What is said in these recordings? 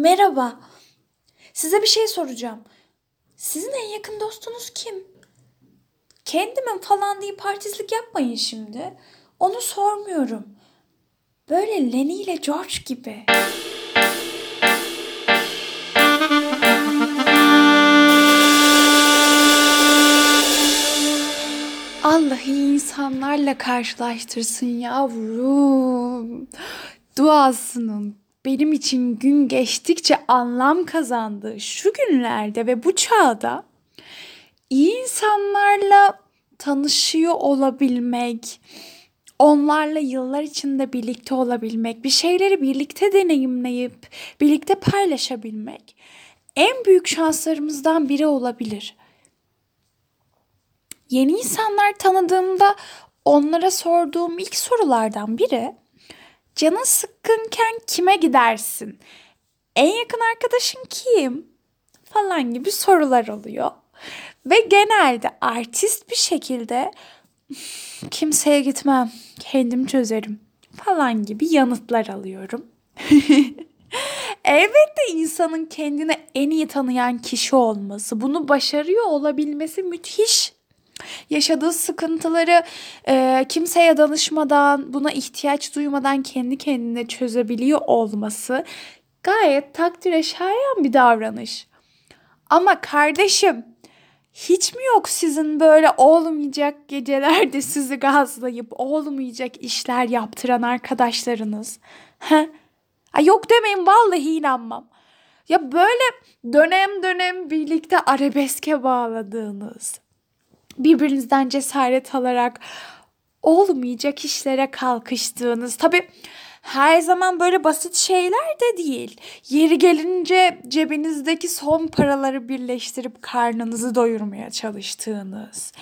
Merhaba. Size bir şey soracağım. Sizin en yakın dostunuz kim? Kendimin falan deyip artistlik yapmayın şimdi. Onu sormuyorum. Böyle Lenny ile George gibi. Allah iyi insanlarla karşılaştırsın yavrum. Duasının benim için gün geçtikçe anlam kazandığı şu günlerde ve bu çağda iyi insanlarla tanışıyor olabilmek, onlarla yıllar içinde birlikte olabilmek, bir şeyleri birlikte deneyimleyip birlikte paylaşabilmek en büyük şanslarımızdan biri olabilir. Yeni insanlar tanıdığımda onlara sorduğum ilk sorulardan biri canın sıkkınken kime gidersin? En yakın arkadaşın kim? Falan gibi sorular oluyor. Ve genelde artist bir şekilde kimseye gitmem, kendim çözerim falan gibi yanıtlar alıyorum. Elbette insanın kendini en iyi tanıyan kişi olması, bunu başarıyor olabilmesi müthiş. Yaşadığı sıkıntıları e, kimseye danışmadan, buna ihtiyaç duymadan kendi kendine çözebiliyor olması gayet takdire şayan bir davranış. Ama kardeşim hiç mi yok sizin böyle olmayacak gecelerde sizi gazlayıp olmayacak işler yaptıran arkadaşlarınız? He? Ay yok demeyin vallahi inanmam. Ya böyle dönem dönem birlikte arabeske bağladığınız, birbirinizden cesaret alarak olmayacak işlere kalkıştığınız. Tabii her zaman böyle basit şeyler de değil. Yeri gelince cebinizdeki son paraları birleştirip karnınızı doyurmaya çalıştığınız.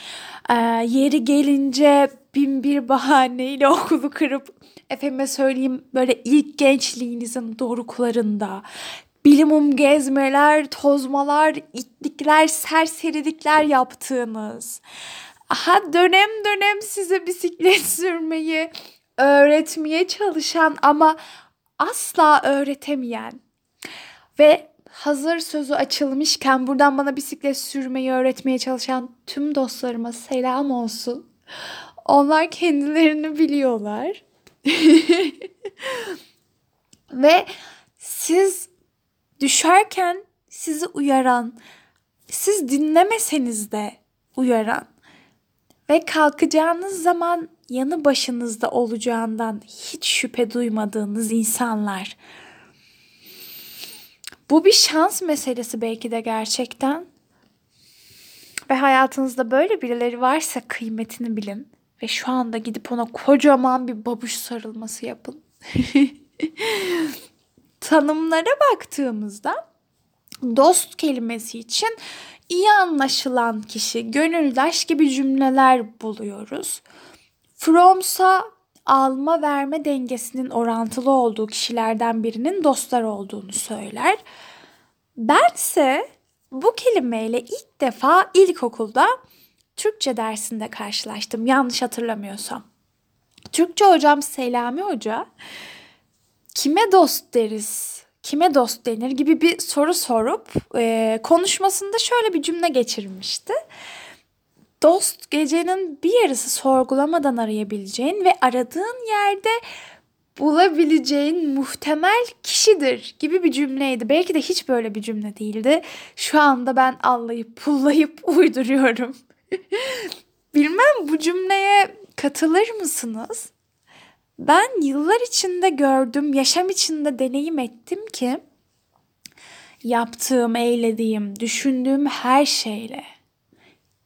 Ee, yeri gelince bin bir bahaneyle okulu kırıp efendime söyleyeyim böyle ilk gençliğinizin doruklarında bilimum gezmeler, tozmalar, itlikler, serserilikler yaptığınız. Aha dönem dönem size bisiklet sürmeyi öğretmeye çalışan ama asla öğretemeyen ve hazır sözü açılmışken buradan bana bisiklet sürmeyi öğretmeye çalışan tüm dostlarıma selam olsun. Onlar kendilerini biliyorlar. ve siz düşerken sizi uyaran, siz dinlemeseniz de uyaran ve kalkacağınız zaman yanı başınızda olacağından hiç şüphe duymadığınız insanlar. Bu bir şans meselesi belki de gerçekten. Ve hayatınızda böyle birileri varsa kıymetini bilin. Ve şu anda gidip ona kocaman bir babuş sarılması yapın. Tanımlara baktığımızda dost kelimesi için iyi anlaşılan kişi, gönüldaş gibi cümleler buluyoruz. Fromsa alma verme dengesinin orantılı olduğu kişilerden birinin dostlar olduğunu söyler. Bense bu kelimeyle ilk defa ilkokulda Türkçe dersinde karşılaştım yanlış hatırlamıyorsam. Türkçe hocam Selami Hoca kime dost deriz, kime dost denir gibi bir soru sorup e, konuşmasında şöyle bir cümle geçirmişti. Dost gecenin bir yarısı sorgulamadan arayabileceğin ve aradığın yerde bulabileceğin muhtemel kişidir gibi bir cümleydi. Belki de hiç böyle bir cümle değildi. Şu anda ben allayıp pullayıp uyduruyorum. Bilmem bu cümleye katılır mısınız? Ben yıllar içinde gördüm, yaşam içinde deneyim ettim ki yaptığım, eylediğim, düşündüğüm her şeyle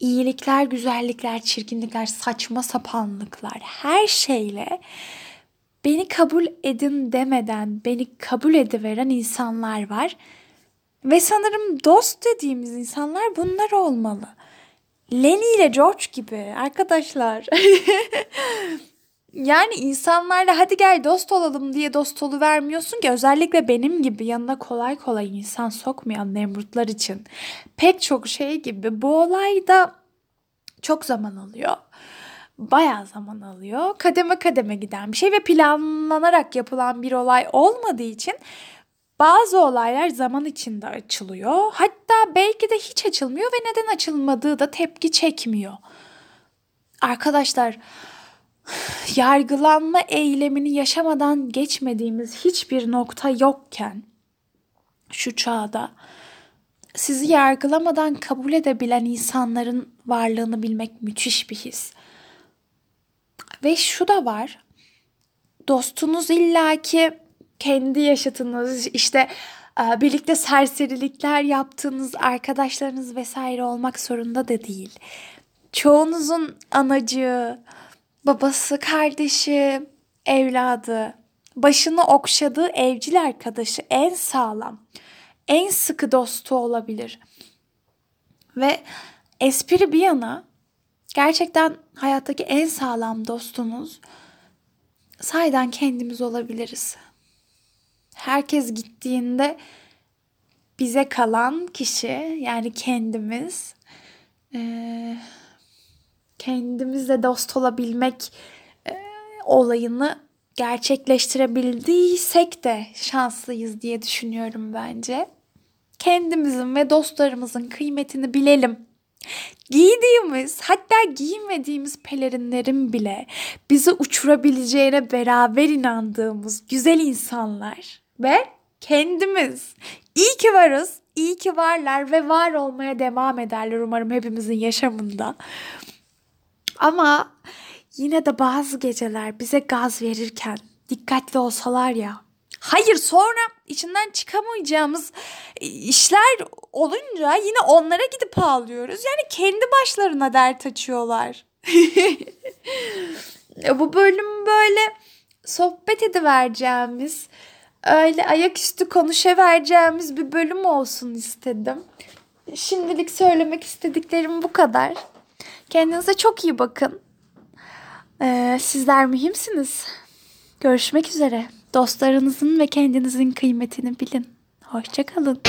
iyilikler, güzellikler, çirkinlikler, saçma sapanlıklar her şeyle beni kabul edin demeden beni kabul ediveren insanlar var. Ve sanırım dost dediğimiz insanlar bunlar olmalı. Lenny ile George gibi arkadaşlar. yani insanlarla hadi gel dost olalım diye dost vermiyorsun ki özellikle benim gibi yanına kolay kolay insan sokmayan Nemrutlar için pek çok şey gibi bu olay da çok zaman alıyor. Bayağı zaman alıyor. Kademe kademe giden bir şey ve planlanarak yapılan bir olay olmadığı için Bazı olaylar zaman içinde açılıyor. Hatta belki de hiç açılmıyor ve neden açılmadığı da tepki çekmiyor. Arkadaşlar yargılanma eylemini yaşamadan geçmediğimiz hiçbir nokta yokken şu çağda sizi yargılamadan kabul edebilen insanların varlığını bilmek müthiş bir his. Ve şu da var. Dostunuz illaki kendi yaşatınız işte e, birlikte serserilikler yaptığınız arkadaşlarınız vesaire olmak zorunda da değil. Çoğunuzun anacığı, babası, kardeşi, evladı, başını okşadığı evcil arkadaşı en sağlam, en sıkı dostu olabilir. Ve espri bir yana gerçekten hayattaki en sağlam dostumuz sayeden kendimiz olabiliriz. Herkes gittiğinde bize kalan kişi yani kendimiz e, kendimizle dost olabilmek e, olayını gerçekleştirebildiysek de şanslıyız diye düşünüyorum bence. Kendimizin ve dostlarımızın kıymetini bilelim. Giydiğimiz hatta giymediğimiz pelerinlerin bile bizi uçurabileceğine beraber inandığımız güzel insanlar ve kendimiz. İyi ki varız, iyi ki varlar ve var olmaya devam ederler umarım hepimizin yaşamında. Ama yine de bazı geceler bize gaz verirken dikkatli olsalar ya. Hayır sonra içinden çıkamayacağımız işler olunca yine onlara gidip ağlıyoruz. Yani kendi başlarına dert açıyorlar. Bu bölüm böyle sohbet edivereceğimiz, öyle ayaküstü konuşavereceğimiz bir bölüm olsun istedim. Şimdilik söylemek istediklerim bu kadar. Kendinize çok iyi bakın. Ee, sizler mühimsiniz. Görüşmek üzere. Dostlarınızın ve kendinizin kıymetini bilin. Hoşçakalın.